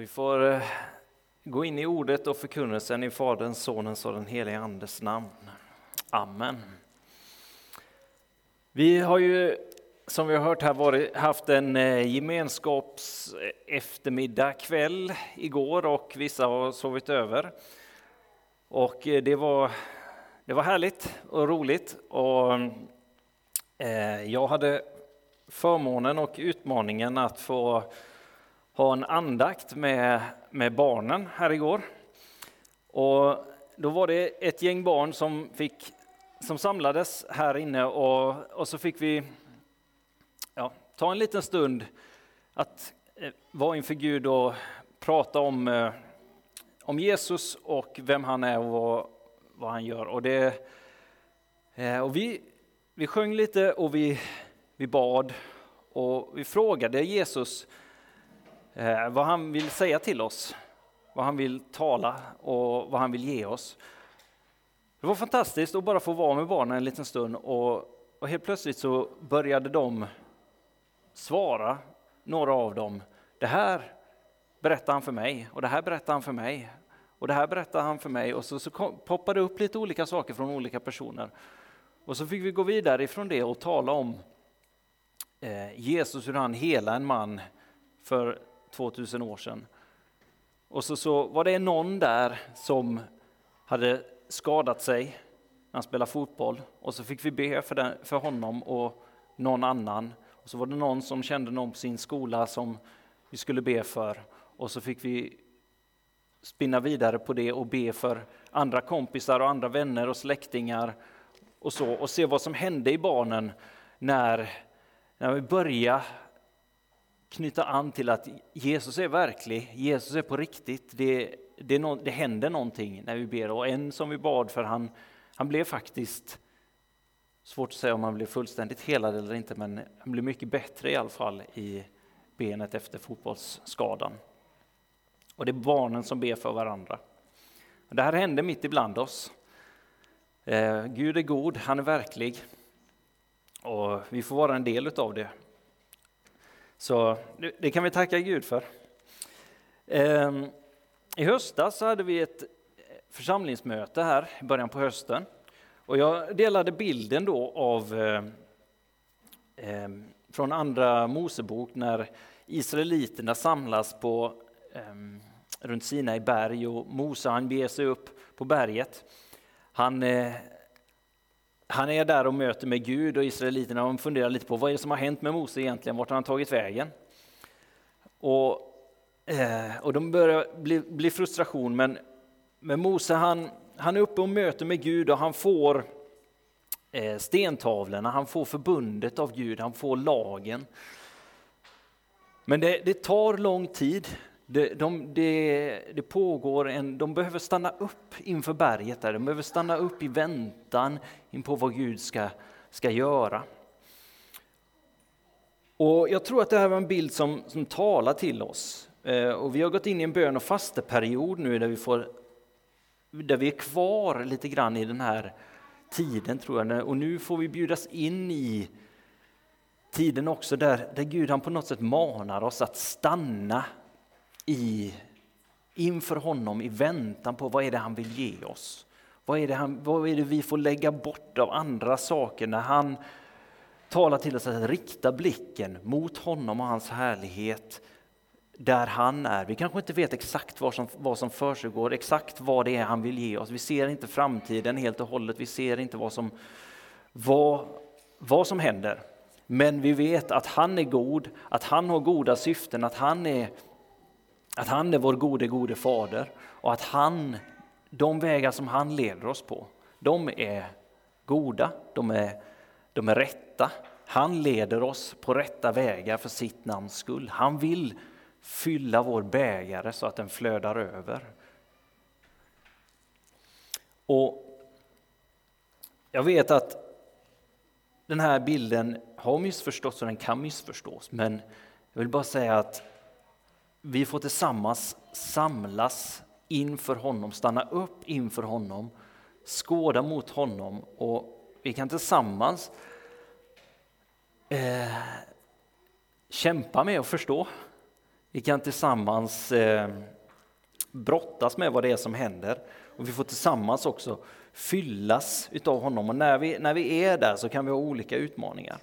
Och vi får eh, gå in i ordet och förkunnelsen i Faderns, Sonens och den helige Andes namn. Amen. Vi har ju som vi har hört här varit, haft en eh, gemenskaps eh, eftermiddag kväll igår och vissa har sovit över. Och det var, det var härligt och roligt. Och, jag hade förmånen och utmaningen att få ha en andakt med, med barnen här igår. Och då var det ett gäng barn som, fick, som samlades här inne och, och så fick vi ja, ta en liten stund att eh, vara inför Gud och prata om, eh, om Jesus och vem han är och vad, vad han gör. Och, det, eh, och vi, vi sjöng lite och vi, vi bad och vi frågade Jesus Eh, vad han vill säga till oss, vad han vill tala och vad han vill ge oss. Det var fantastiskt att bara få vara med barnen en liten stund och, och helt plötsligt så började de svara, några av dem. Det här berättar han för mig och det här berättar han för mig och det här berättar han för mig och så, så kom, poppade det upp lite olika saker från olika personer. Och så fick vi gå vidare ifrån det och tala om eh, Jesus, hur han hela en man för 2000 år sedan. Och så, så var det någon där som hade skadat sig när han spelade fotboll och så fick vi be för, den, för honom och någon annan. Och så var det någon som kände någon på sin skola som vi skulle be för och så fick vi spinna vidare på det och be för andra kompisar och andra vänner och släktingar och så och se vad som hände i barnen när, när vi började knyta an till att Jesus är verklig, Jesus är på riktigt. Det, det, no, det händer någonting när vi ber. Och en som vi bad för, han, han blev faktiskt, svårt att säga om han blev fullständigt helad eller inte, men han blev mycket bättre i alla fall i benet efter fotbollsskadan. Och det är barnen som ber för varandra. Det här händer mitt ibland oss. Eh, Gud är god, han är verklig och vi får vara en del av det. Så det kan vi tacka Gud för. Ehm, I höstas så hade vi ett eh, församlingsmöte här i början på hösten. Och jag delade bilden då av eh, ehm, från andra Mosebok när israeliterna samlas på, ehm, runt Sinai berg och Mose han beger sig upp på berget. Han eh, han är där och möter med Gud och israeliterna och funderar lite på vad är det som har hänt med Mose egentligen, vart har han tagit vägen? Och, eh, och de börjar bli, bli frustration, men, men Mose han, han är uppe och möter med Gud och han får eh, stentavlorna, han får förbundet av Gud, han får lagen. Men det, det tar lång tid det, de, det, det, pågår en, de behöver stanna upp inför berget, där. de behöver stanna upp i väntan in på vad Gud ska, ska göra. Och jag tror att det här var en bild som, som talar till oss. Eh, och vi har gått in i en bön och fasteperiod nu där vi, får, där vi är kvar lite grann i den här tiden tror jag. Och nu får vi bjudas in i tiden också där, där Gud han på något sätt manar oss att stanna i, inför honom i väntan på vad är det han vill ge oss. Vad är, det han, vad är det vi får lägga bort av andra saker när han talar till oss att rikta blicken mot honom och hans härlighet där han är. Vi kanske inte vet exakt vad som, vad som försiggår, exakt vad det är han vill ge oss. Vi ser inte framtiden helt och hållet, vi ser inte vad som, vad, vad som händer. Men vi vet att han är god, att han har goda syften, att han är att han är vår gode, gode fader och att han, de vägar som han leder oss på, de är goda, de är, de är rätta. Han leder oss på rätta vägar för sitt namns skull. Han vill fylla vår bägare så att den flödar över. Och jag vet att den här bilden har missförståtts och den kan missförstås, men jag vill bara säga att vi får tillsammans samlas inför honom, stanna upp inför honom, skåda mot honom och vi kan tillsammans eh, kämpa med att förstå Vi kan tillsammans eh, brottas med vad det är som händer och vi får tillsammans också fyllas utav honom. Och när vi, när vi är där så kan vi ha olika utmaningar.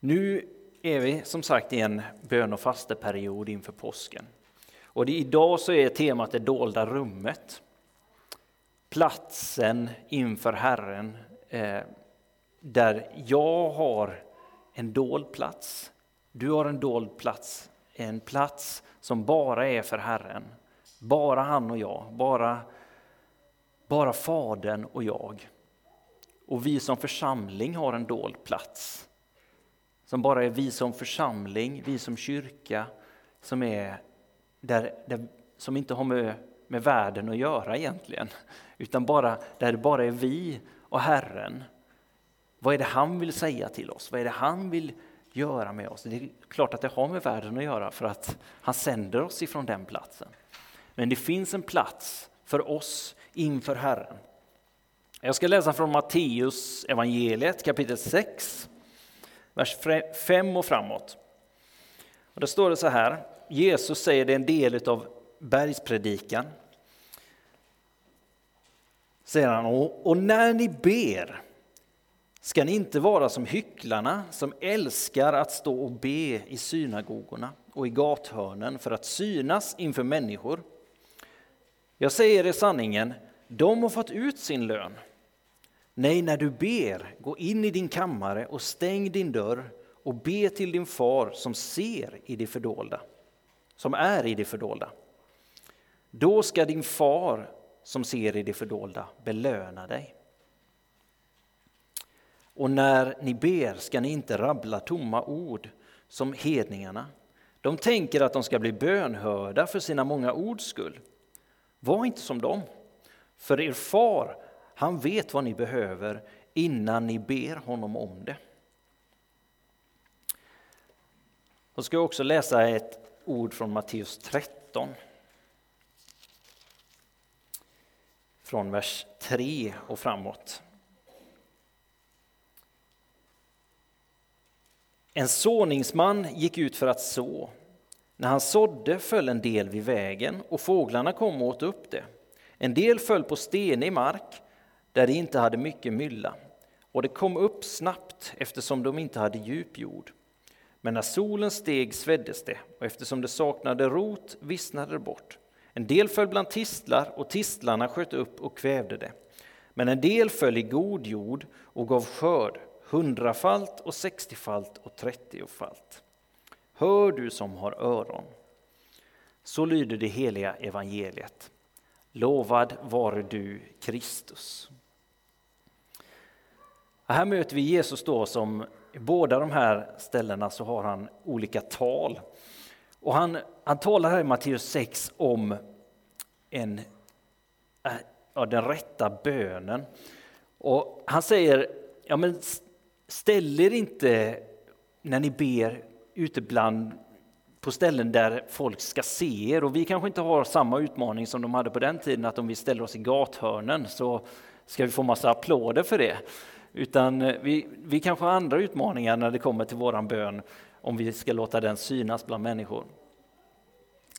Nu är vi som sagt i en bön och fasteperiod inför påsken. Och det, idag så är temat det dolda rummet. Platsen inför Herren eh, där jag har en dold plats. Du har en dold plats, en plats som bara är för Herren. Bara han och jag, bara, bara Fadern och jag. Och vi som församling har en dold plats. Som bara är vi som församling, vi som kyrka, som, är där, där som inte har med, med världen att göra egentligen. Utan bara, där det bara är vi och Herren. Vad är det han vill säga till oss? Vad är det han vill göra med oss? Det är klart att det har med världen att göra för att han sänder oss ifrån den platsen. Men det finns en plats för oss inför Herren. Jag ska läsa från Matteus evangeliet kapitel 6, vers 5 och framåt. Och där står det så här, Jesus säger det är en del av bergspredikan. Säger han, och när ni ber ska ni inte vara som hycklarna som älskar att stå och be i synagogorna och i gathörnen för att synas inför människor. Jag säger er sanningen, de har fått ut sin lön. Nej, när du ber, gå in i din kammare och stäng din dörr och be till din far som ser i det fördolda, som är i det fördolda. Då ska din far som ser i det fördolda belöna dig. Och när ni ber ska ni inte rabbla tomma ord som hedningarna. De tänker att de ska bli bönhörda för sina många ords skull. Var inte som dem, för er far, han vet vad ni behöver innan ni ber honom om det. Jag ska också läsa ett ord från Matteus 13. Från vers 3 och framåt. En såningsman gick ut för att så. När han sådde föll en del vid vägen och fåglarna kom och åt upp det. En del föll på stenig mark där det inte hade mycket mylla och det kom upp snabbt eftersom de inte hade djup jord. Men när solen steg sveddes det och eftersom det saknade rot vissnade det bort. En del föll bland tistlar och tistlarna sköt upp och kvävde det. Men en del föll i god jord och gav skörd hundrafalt och sextiofalt och trettiofalt. Hör du som har öron. Så lyder det heliga evangeliet. Lovad vare du Kristus. Här möter vi Jesus då som i båda de här ställena så har han olika tal. Och han, han talar här i Matteus 6 om en, äh, ja, den rätta bönen. Och han säger, ja men ställ er inte när ni ber ute bland på ställen där folk ska se er. Och vi kanske inte har samma utmaning som de hade på den tiden, att om vi ställer oss i gathörnen så ska vi få massa applåder för det. Utan eh, vi, vi kanske har andra utmaningar när det kommer till våran bön, om vi ska låta den synas bland människor.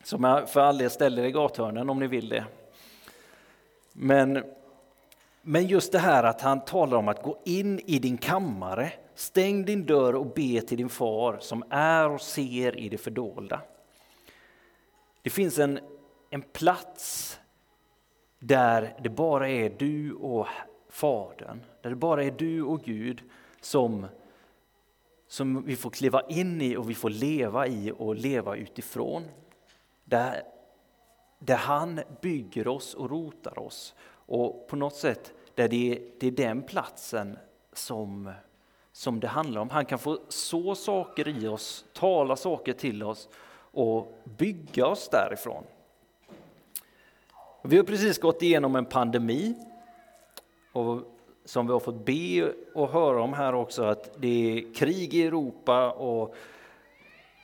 Så för all del, ställ er i gathörnen om ni vill det. Men, men just det här att han talar om att gå in i din kammare Stäng din dörr och be till din far som är och ser i det fördolda. Det finns en, en plats där det bara är du och Fadern, där det bara är du och Gud som, som vi får kliva in i och vi får leva i och leva utifrån. Där, där han bygger oss och rotar oss och på något sätt där det, det är den platsen som som det handlar om. Han kan få så saker i oss, tala saker till oss och bygga oss därifrån. Vi har precis gått igenom en pandemi och som vi har fått be och höra om här också att det är krig i Europa och,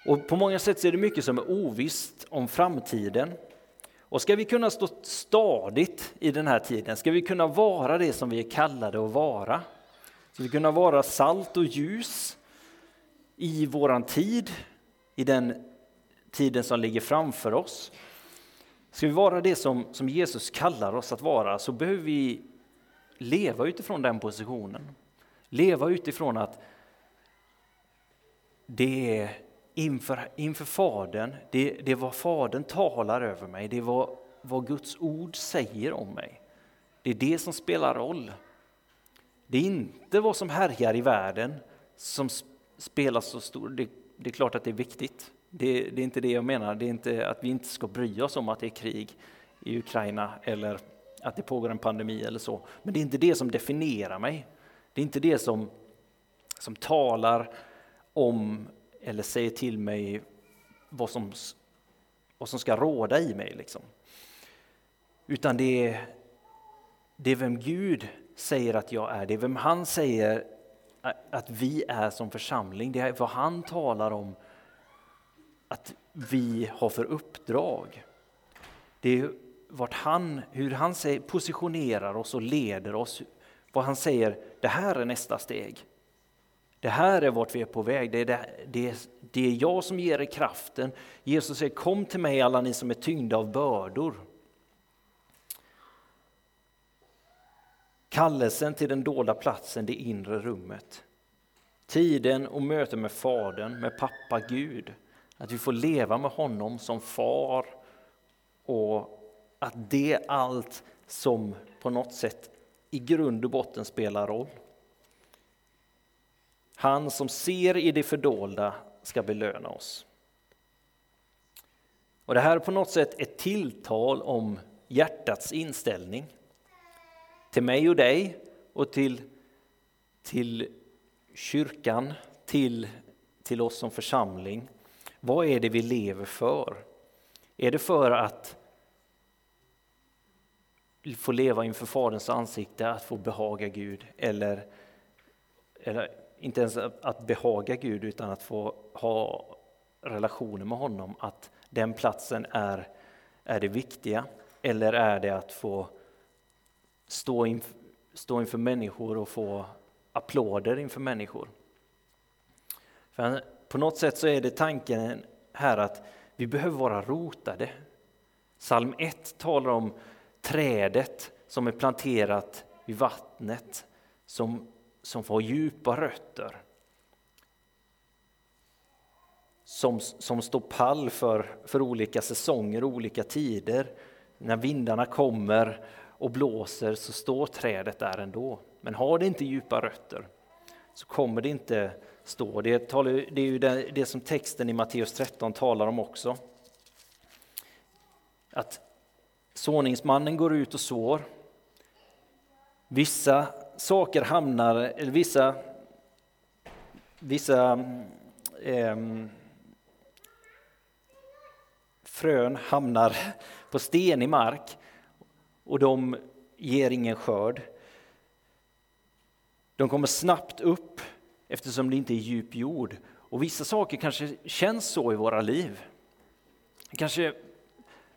och på många sätt är det mycket som är ovisst om framtiden. Och ska vi kunna stå stadigt i den här tiden, ska vi kunna vara det som vi är kallade att vara, Ska vi kunna vara salt och ljus i våran tid, i den tiden som ligger framför oss. Ska vi vara det som, som Jesus kallar oss att vara så behöver vi leva utifrån den positionen. Leva utifrån att det är inför, inför Fadern, det, det är vad Fadern talar över mig, det är vad, vad Guds ord säger om mig. Det är det som spelar roll. Det är inte vad som härjar i världen som spelar så stor det, det är klart att det är viktigt. Det, det, är inte det jag menar, det är inte att vi inte ska bry oss om att det är krig i Ukraina eller att det pågår en pandemi eller så. Men det är inte det som definierar mig. Det är inte det som, som talar om eller säger till mig vad som, vad som ska råda i mig. Liksom. Utan det är, det är vem Gud säger att jag är, det är vem han säger att vi är som församling. Det är vad han talar om att vi har för uppdrag. Det är vart han, hur han positionerar oss och leder oss. Vad han säger, det här är nästa steg. Det här är vart vi är på väg. Det är, det, det, det är jag som ger er kraften. Jesus säger kom till mig alla ni som är tyngda av bördor. Kallelsen till den dolda platsen, det inre rummet. Tiden och mötet med Fadern, med pappa Gud. Att vi får leva med honom som far och att det är allt som på något sätt i grund och botten spelar roll. Han som ser i det fördolda ska belöna oss. Och Det här är på något sätt ett tilltal om hjärtats inställning till mig och dig och till, till kyrkan, till, till oss som församling. Vad är det vi lever för? Är det för att få leva inför Faderns ansikte, att få behaga Gud eller, eller inte ens att behaga Gud utan att få ha relationer med honom, att den platsen är, är det viktiga? Eller är det att få stå, in, stå inför människor och få applåder inför människor? För på något sätt så är det tanken här att vi behöver vara rotade. Psalm 1 talar om trädet som är planterat vid vattnet, som som får djupa rötter. Som, som står pall för, för olika säsonger och olika tider. När vindarna kommer och blåser så står trädet där ändå. Men har det inte djupa rötter så kommer det inte stå. Det, talar, det är ju det, det som texten i Matteus 13 talar om också. Att såningsmannen går ut och sår. Vissa saker hamnar, eller vissa, vissa eh, frön hamnar på stenig mark och de ger ingen skörd. De kommer snabbt upp eftersom det inte är djup jord. Och vissa saker kanske känns så i våra liv. Kanske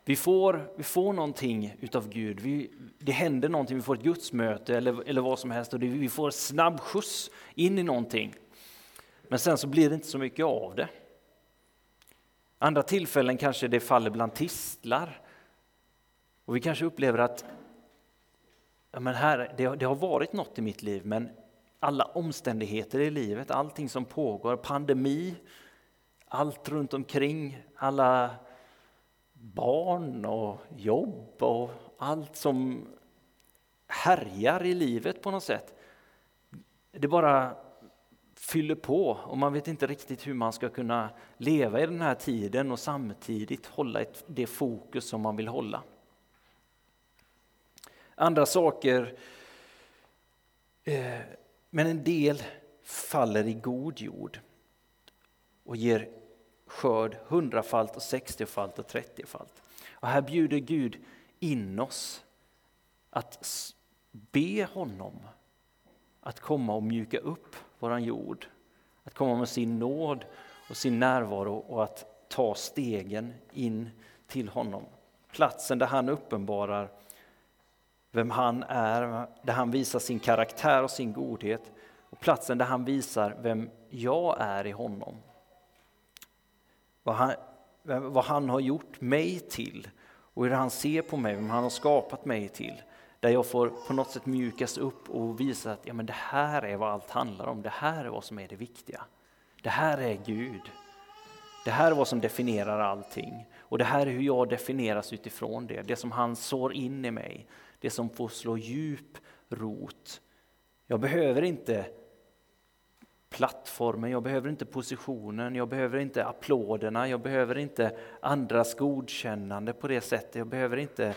vi får, vi får någonting utav Gud, vi, det händer någonting, vi får ett gudsmöte eller, eller vad som helst och det, vi får snabb skjuts in i någonting. Men sen så blir det inte så mycket av det. Andra tillfällen kanske det faller bland tistlar. Och vi kanske upplever att ja men här, det, det har varit något i mitt liv men alla omständigheter i livet, allting som pågår, pandemi, allt runt omkring, alla barn och jobb och allt som härjar i livet på något sätt. Det bara fyller på och man vet inte riktigt hur man ska kunna leva i den här tiden och samtidigt hålla det fokus som man vill hålla. Andra saker, eh, men en del faller i god jord och ger skörd hundrafalt och sextiofalt och trettiofalt. Och här bjuder Gud in oss att be honom att komma och mjuka upp våran jord, att komma med sin nåd och sin närvaro och att ta stegen in till honom. Platsen där han uppenbarar vem han är, där han visar sin karaktär och sin godhet och platsen där han visar vem jag är i honom vad han, vad han har gjort mig till och hur han ser på mig, vem han har skapat mig till. Där jag får på något sätt mjukas upp och visa att ja, men det här är vad allt handlar om, det här är vad som är det viktiga. Det här är Gud. Det här är vad som definierar allting. Och det här är hur jag definieras utifrån det, det som han sår in i mig, det som får slå djup rot. Jag behöver inte plattformen, jag behöver inte positionen, jag behöver inte applåderna, jag behöver inte andras godkännande på det sättet, jag behöver inte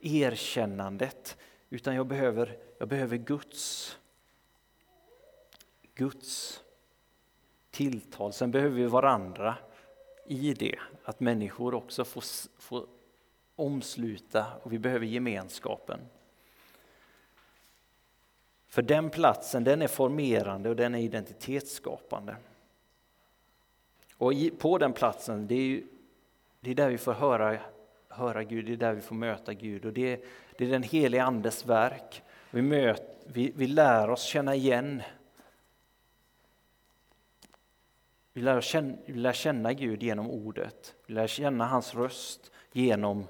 erkännandet, utan jag behöver, jag behöver Guds. Guds tilltal. Sen behöver vi varandra i det, att människor också får, får omsluta och vi behöver gemenskapen. För den platsen den är formerande och den är identitetsskapande. Och på den platsen, det är, ju, det är där vi får höra, höra Gud, det är där vi får möta Gud. Och det, det är den helige Andes verk. Vi, möt, vi, vi lär oss känna igen vi lär, känna, vi lär känna Gud genom ordet, vi lär känna hans röst genom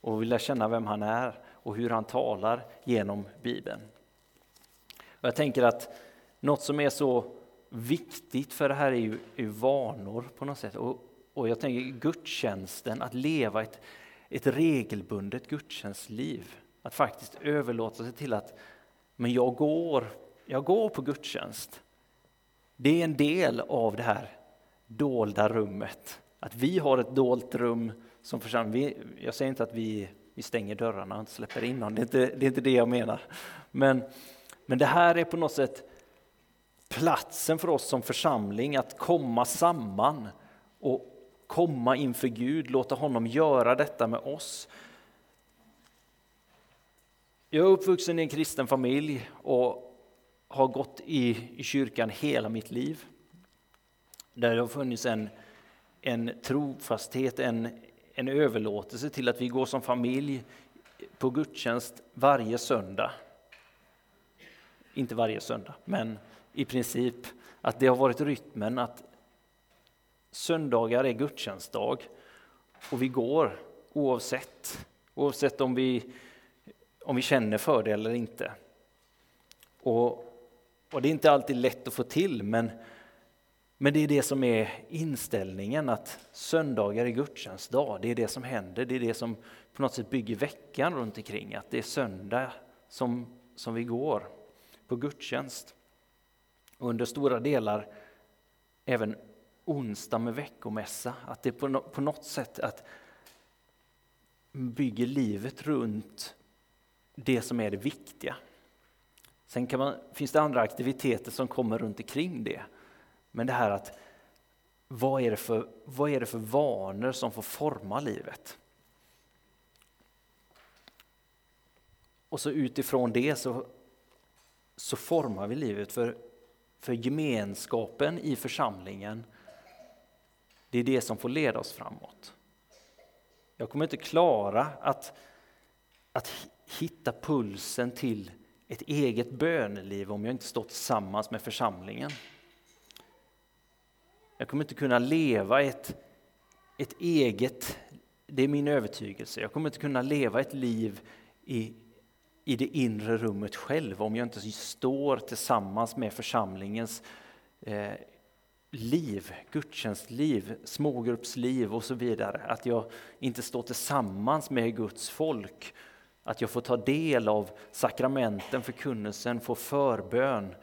och vi lär känna vem han är och hur han talar genom Bibeln. Och jag tänker att något som är så viktigt för det här är ju, är vanor på något sätt. Och, och jag tänker gudstjänsten, att leva ett, ett regelbundet gudstjänstliv. Att faktiskt överlåta sig till att men jag, går, jag går på gudstjänst. Det är en del av det här dolda rummet. Att vi har ett dolt rum som församling. Jag säger inte att vi, vi stänger dörrarna och inte släpper in någon, det är inte det, är inte det jag menar. Men men det här är på något sätt platsen för oss som församling att komma samman och komma inför Gud, låta honom göra detta med oss. Jag är uppvuxen i en kristen familj och har gått i, i kyrkan hela mitt liv. Där det har funnits en, en trofasthet, en, en överlåtelse till att vi går som familj på gudstjänst varje söndag. Inte varje söndag, men i princip att det har varit rytmen att söndagar är gudstjänstdag och vi går oavsett, oavsett om vi, om vi känner för det eller inte. Och, och det är inte alltid lätt att få till, men, men det är det som är inställningen, att söndagar är gudstjänstdag. Det är det som händer, det är det som på något sätt bygger veckan runt omkring, att det är söndag som, som vi går på gudstjänst. Och under stora delar även onsdag med veckomässa, att det på, på något sätt att bygger livet runt det som är det viktiga. Sen kan man, finns det andra aktiviteter som kommer runt omkring det. Men det här att vad är det för, vad är det för vanor som får forma livet? Och så utifrån det så så formar vi livet. För, för gemenskapen i församlingen, det är det som får leda oss framåt. Jag kommer inte klara att, att hitta pulsen till ett eget böneliv om jag inte står tillsammans med församlingen. Jag kommer inte kunna leva ett, ett eget, det är min övertygelse, jag kommer inte kunna leva ett liv i, i det inre rummet själv om jag inte står tillsammans med församlingens eh, liv, gudstjänstliv, smågruppsliv och så vidare. Att jag inte står tillsammans med Guds folk. Att jag får ta del av sakramenten, förkunnelsen, får förbön,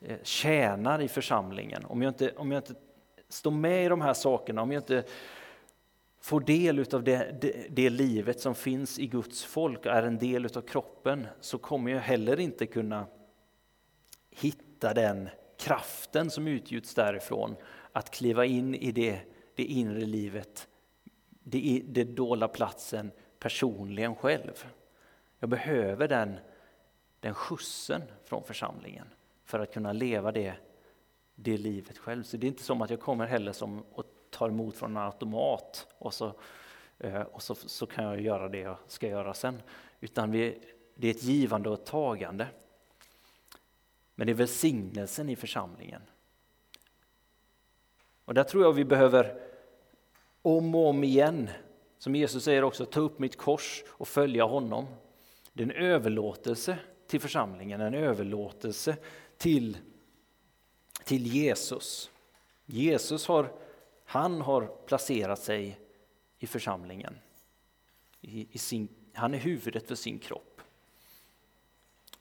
eh, tjänar i församlingen. Om jag, inte, om jag inte står med i de här sakerna, om jag inte får del av det, det, det, livet som finns i Guds folk, och är en del av kroppen, så kommer jag heller inte kunna hitta den kraften som utgjuts därifrån, att kliva in i det, det inre livet, det, det dolda platsen personligen själv. Jag behöver den, den skjutsen från församlingen för att kunna leva det, det livet själv. Så det är inte som att jag kommer heller som tar emot från en automat och så, eh, och så, så kan jag göra det jag ska göra sen. Utan vi, det är ett givande och ett tagande. Men det är välsignelsen i församlingen. Och där tror jag vi behöver om och om igen. Som Jesus säger också, ta upp mitt kors och följa honom. Det är en överlåtelse till församlingen, en överlåtelse till, till Jesus. Jesus har, han har placerat sig i församlingen. I, i sin, han är huvudet för sin kropp.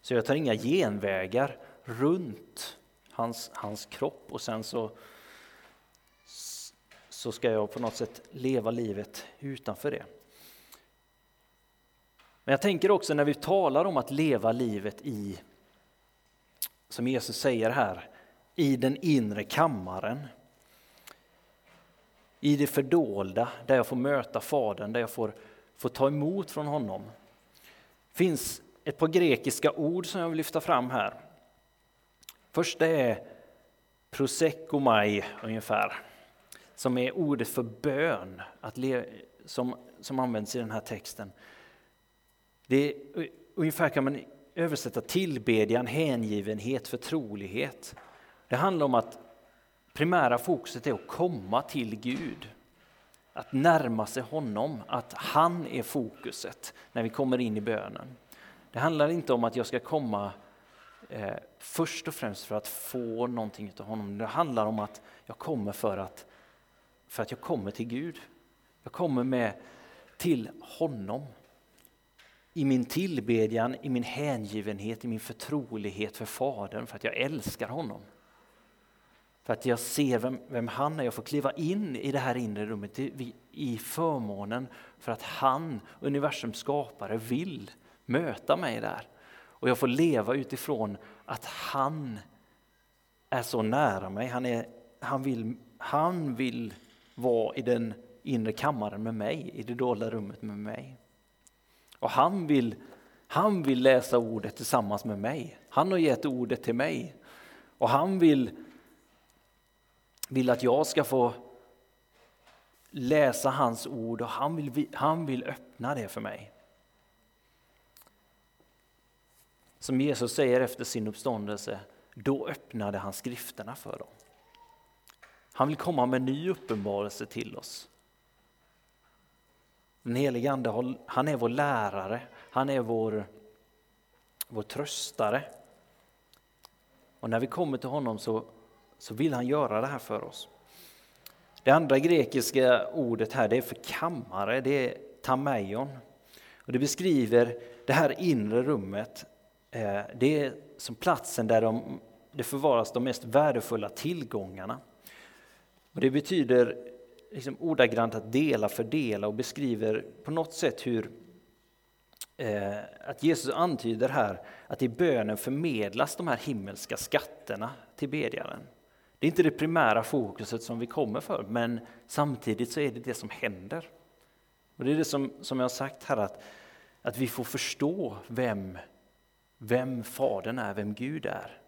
Så jag tar inga genvägar runt hans, hans kropp och sen så, så ska jag på något sätt leva livet utanför det. Men jag tänker också när vi talar om att leva livet i, som Jesus säger här, i den inre kammaren. I det fördolda, där jag får möta Fadern, där jag får, får ta emot från honom. Det finns ett par grekiska ord som jag vill lyfta fram här. Första är prosekomai ungefär, som är ordet för bön, att le, som, som används i den här texten. Det är, ungefär kan man översätta tillbedjan, hängivenhet, förtrolighet. Det handlar om att primära fokuset är att komma till Gud. Att närma sig honom, att han är fokuset när vi kommer in i bönen. Det handlar inte om att jag ska komma eh, först och främst för att få någonting av honom. Det handlar om att jag kommer för att, för att jag kommer till Gud. Jag kommer med till honom. I min tillbedjan, i min hängivenhet, i min förtrolighet för Fadern, för att jag älskar honom. För att jag ser vem, vem han är, jag får kliva in i det här inre rummet i, i förmånen för att han, universums skapare, vill möta mig där. Och jag får leva utifrån att han är så nära mig. Han, är, han, vill, han vill vara i den inre kammaren med mig, i det dolda rummet med mig. Och han vill, han vill läsa ordet tillsammans med mig. Han har gett ordet till mig. Och han vill, vill att jag ska få läsa hans ord och han vill, han vill öppna det för mig. Som Jesus säger efter sin uppståndelse, då öppnade han skrifterna för dem. Han vill komma med ny uppenbarelse till oss. Den helige Ande, han är vår lärare, han är vår, vår tröstare. Och när vi kommer till honom så, så vill han göra det här för oss. Det andra grekiska ordet här det är för kammare, det är tameion. Och det beskriver det här inre rummet eh, det är som platsen där de, det förvaras de mest värdefulla tillgångarna. Och det betyder liksom ordagrant att dela, fördela och beskriver på något sätt hur eh, att Jesus antyder här att i bönen förmedlas de här himmelska skatterna till bedjaren. Det är inte det primära fokuset som vi kommer för, men samtidigt så är det det som händer. Och Det är det som, som jag har sagt här, att, att vi får förstå vem vem Fadern är, vem Gud är.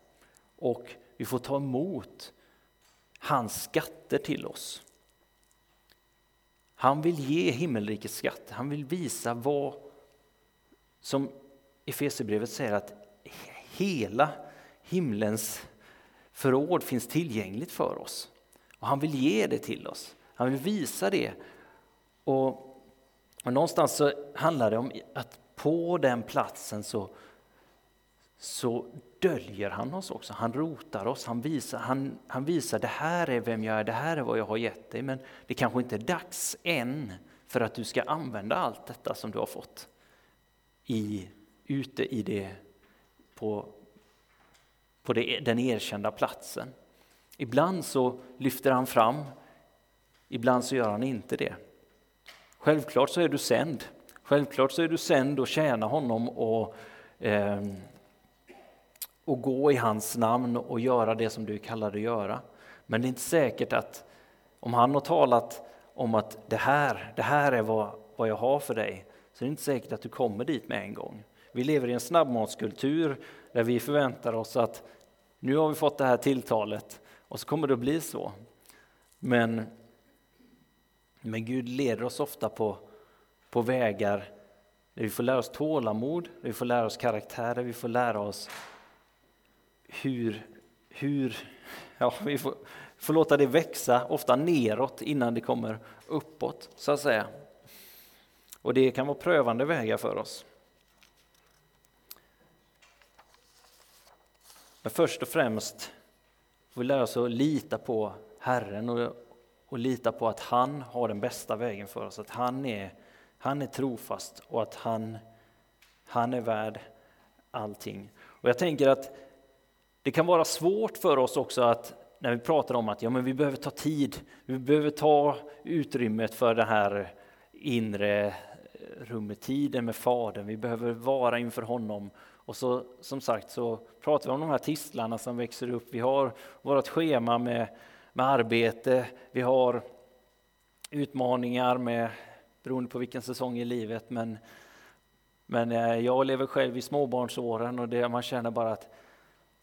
Och vi får ta emot hans skatter till oss. Han vill ge himmelrikets skatter, han vill visa vad som Efesierbrevet säger att hela himlens förråd finns tillgängligt för oss. Och han vill ge det till oss, han vill visa det. Och, och någonstans så handlar det om att på den platsen så så döljer han oss också. Han rotar oss, han visar, han, han visar det här är vem jag är, det här är vad jag har gett dig. Men det kanske inte är dags än för att du ska använda allt detta som du har fått i, ute i det, på, på det, den erkända platsen. Ibland så lyfter han fram, ibland så gör han inte det. Självklart så är du sänd. Självklart så är du sänd att tjäna honom och eh, och gå i hans namn och göra det som du kallar att göra. Men det är inte säkert att om han har talat om att det här, det här är vad, vad jag har för dig, så är det inte säkert att du kommer dit med en gång. Vi lever i en snabbmatskultur där vi förväntar oss att nu har vi fått det här tilltalet och så kommer det att bli så. Men, men Gud leder oss ofta på, på vägar där vi får lära oss tålamod, där vi får lära oss karaktär, där vi får lära oss hur, hur ja, vi får, får låta det växa, ofta neråt innan det kommer uppåt, så att säga. Och det kan vara prövande vägar för oss. Men först och främst får vi lära oss att lita på Herren och, och lita på att han har den bästa vägen för oss, att han är, han är trofast och att han, han är värd allting. Och jag tänker att det kan vara svårt för oss också att när vi pratar om att ja, men vi behöver ta tid, vi behöver ta utrymmet för det här inre rummet, tiden med Fadern, vi behöver vara inför honom. Och så som sagt så pratar vi om de här tistlarna som växer upp. Vi har vårt schema med, med arbete, vi har utmaningar med, beroende på vilken säsong i livet, men, men eh, jag lever själv i småbarnsåren och det, man känner bara att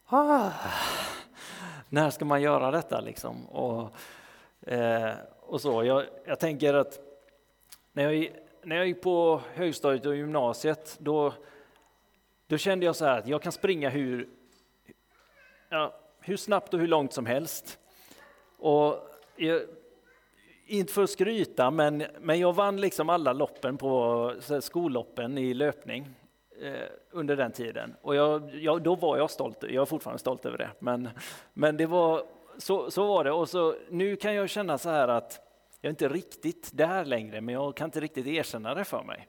ah, när ska man göra detta liksom? Och, eh, och så. Jag, jag tänker att när jag, när jag gick på högstadiet och gymnasiet då, då kände jag så här att jag kan springa hur, ja, hur snabbt och hur långt som helst. Och jag, inte för att skryta, men, men jag vann liksom alla loppen på skolloppen i löpning eh, under den tiden. Och jag, jag, då var jag stolt, jag är fortfarande stolt över det. Men, men det var, så, så var det. Och så, nu kan jag känna så här att jag är inte riktigt där längre, men jag kan inte riktigt erkänna det för mig.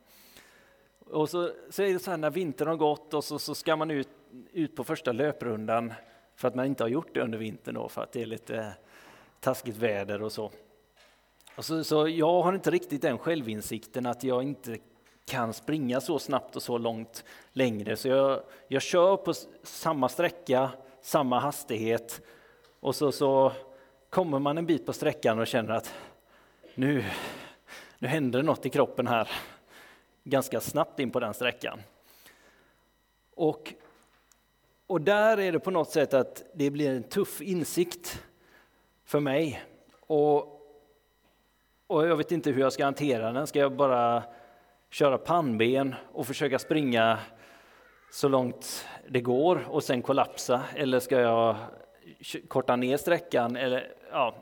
Och så, så är det så här när vintern har gått och så, så ska man ut, ut på första löprundan för att man inte har gjort det under vintern då, för att det är lite taskigt väder och så. Och så, så jag har inte riktigt den självinsikten att jag inte kan springa så snabbt och så långt längre. Så jag, jag kör på samma sträcka, samma hastighet och så, så kommer man en bit på sträckan och känner att nu, nu händer det något i kroppen här ganska snabbt in på den sträckan. Och, och där är det på något sätt att det blir en tuff insikt för mig. Och, och jag vet inte hur jag ska hantera den. Ska jag bara köra pannben och försöka springa så långt det går och sen kollapsa? Eller ska jag korta ner sträckan? Eller, ja,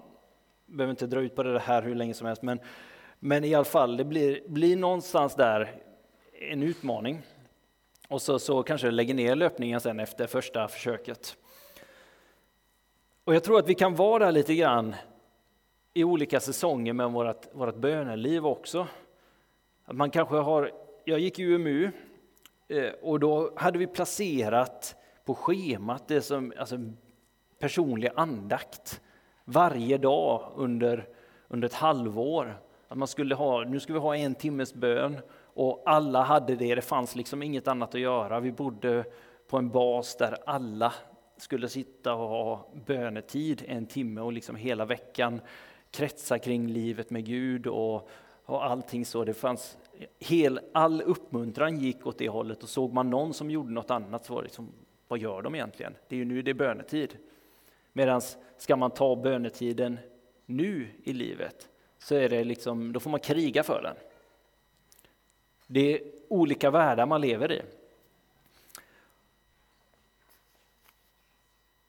behöver inte dra ut på det här hur länge som helst, men, men i alla fall, det blir, blir någonstans där en utmaning. Och så, så kanske jag lägger ner löpningen sen efter första försöket. Och jag tror att vi kan vara där lite grann i olika säsonger med vårt, vårt böneliv också. Att man kanske har, jag gick i UMU eh, och då hade vi placerat på schemat det som alltså personlig andakt varje dag under, under ett halvår. Att man skulle ha, nu ska vi ha en timmes bön och alla hade det, det fanns liksom inget annat att göra. Vi bodde på en bas där alla skulle sitta och ha bönetid en timme och liksom hela veckan kretsa kring livet med Gud och, och allting så. Det fanns hel, all uppmuntran gick åt det hållet och såg man någon som gjorde något annat så var det liksom, vad gör de egentligen? Det är ju nu det är bönetid. Medan ska man ta bönetiden nu i livet så är det liksom, då får man kriga för den. Det är olika världar man lever i.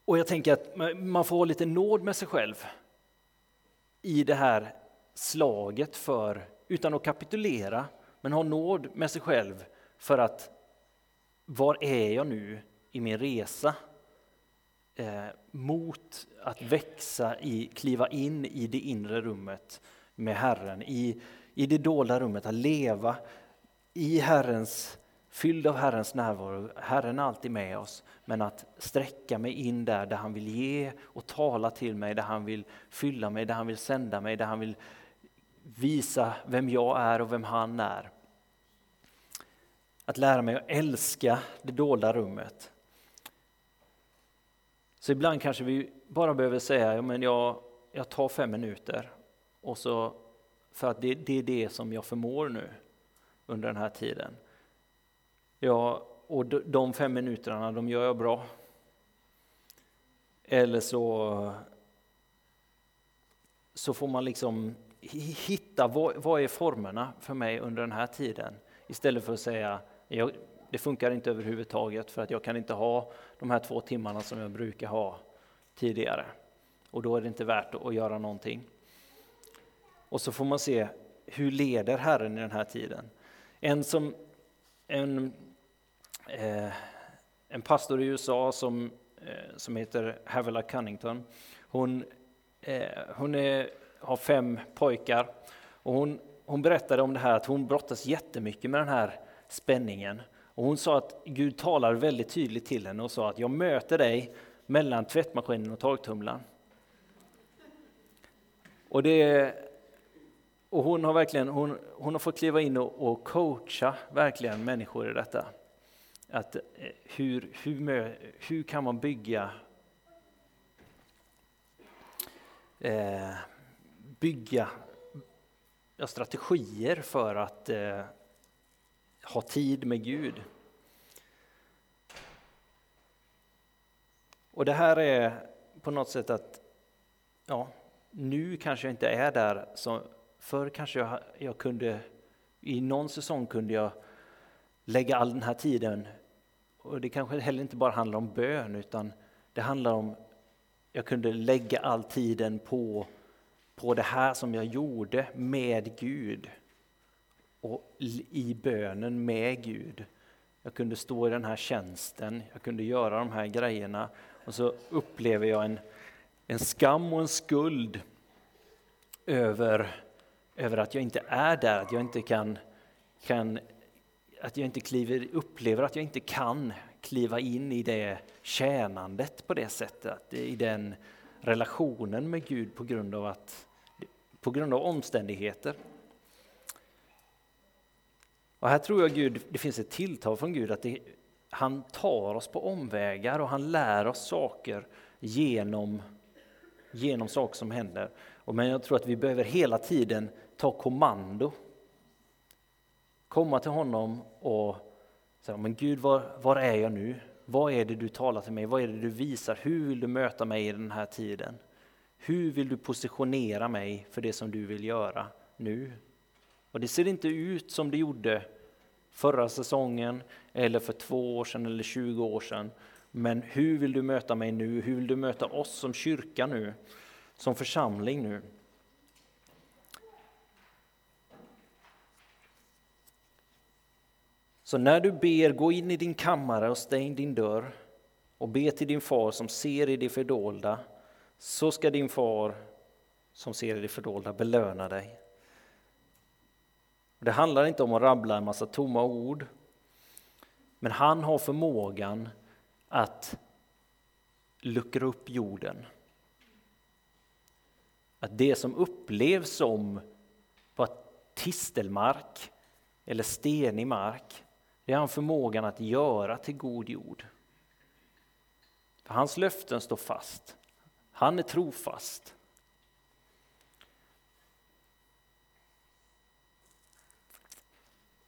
Och jag tänker att man får ha lite nåd med sig själv i det här slaget för, utan att kapitulera, men ha nåd med sig själv för att var är jag nu i min resa? eh, mot att växa, i, kliva in i det inre rummet med Herren, i, i det dolda rummet, att leva i Herrens, fylld av Herrens närvaro. Herren är alltid med oss, men att sträcka mig in där, där han vill ge och tala till mig, där han vill fylla mig, där han vill sända mig, där han vill visa vem jag är och vem han är. Att lära mig att älska det dolda rummet. Så ibland kanske vi bara behöver säga, ja, men jag, jag tar fem minuter, och så, för att det, det är det som jag förmår nu under den här tiden. Ja, och de fem minuterna, de gör jag bra. Eller så, så får man liksom hitta, vad, vad är formerna för mig under den här tiden? Istället för att säga, jag, det funkar inte överhuvudtaget för att jag kan inte ha de här två timmarna som jag brukar ha tidigare. och då är det inte värt att göra någonting. Och så får man se hur leder Herren i den här tiden. En som en, eh, en pastor i USA som, eh, som heter Havila Cunnington. Hon, eh, hon är, har fem pojkar och hon, hon berättade om det här att hon brottas jättemycket med den här spänningen. Och hon sa att Gud talar väldigt tydligt till henne och sa att jag möter dig mellan tvättmaskinen och torktumlaren. Och, det, och hon har verkligen hon, hon har fått kliva in och, och coacha verkligen människor i detta. Att eh, hur, hur, hur kan man bygga eh, bygga strategier för att eh, ha tid med Gud. Och det här är på något sätt att, ja, nu kanske jag inte är där som förr kanske jag, jag kunde, i någon säsong kunde jag lägga all den här tiden, och det kanske heller inte bara handlar om bön, utan det handlar om, jag kunde lägga all tiden på, på det här som jag gjorde med Gud. Och i bönen med Gud. Jag kunde stå i den här tjänsten, jag kunde göra de här grejerna. Och så upplever jag en, en skam och en skuld över, över att jag inte är där, att jag inte kan, kan att jag inte kliver, upplever att jag inte kan kliva in i det tjänandet på det sättet, i den relationen med Gud på grund av, att, på grund av omständigheter. Och här tror jag Gud, det finns ett tilltal från Gud att det, han tar oss på omvägar och han lär oss saker genom, genom saker som händer. Men jag tror att vi behöver hela tiden ta kommando. Komma till honom och säga, men Gud var, var är jag nu? Vad är det du talar till mig? Vad är det du visar? Hur vill du möta mig i den här tiden? Hur vill du positionera mig för det som du vill göra nu? Och det ser inte ut som det gjorde förra säsongen, eller för två år sedan eller 20 år sedan. Men hur vill du möta mig nu? Hur vill du möta oss som kyrka nu? Som församling nu? Så när du ber, gå in i din kammare och stäng din dörr och be till din far som ser i det fördolda, så ska din far som ser i det fördolda belöna dig. Det handlar inte om att rabbla en massa tomma ord, men han har förmågan att luckra upp jorden. Att det som upplevs som på tistelmark eller stenig mark, det har han förmågan att göra till god jord. För hans löften står fast. Han är trofast.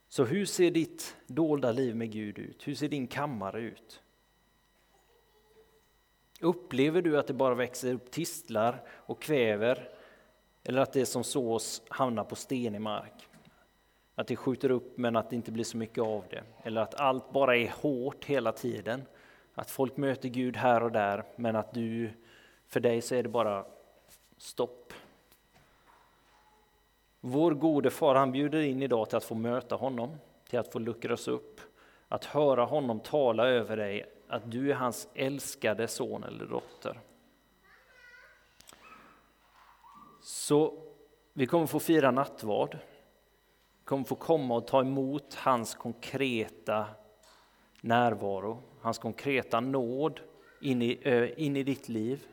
Så hur ser ditt dolda liv med Gud ut? Hur ser din kammare ut? Upplever du att det bara växer upp tistlar och kväver eller att det som sås hamnar på stenig mark? Att det skjuter upp men att det inte blir så mycket av det. Eller att allt bara är hårt hela tiden. Att folk möter Gud här och där men att du, för dig så är det bara stopp. Vår gode far han bjuder in idag till att få möta honom, till att få luckras upp, att höra honom tala över dig att du är hans älskade son eller dotter. Så vi kommer få fira nattvard. Vi kommer få komma och ta emot hans konkreta närvaro, hans konkreta nåd in i, in i ditt liv.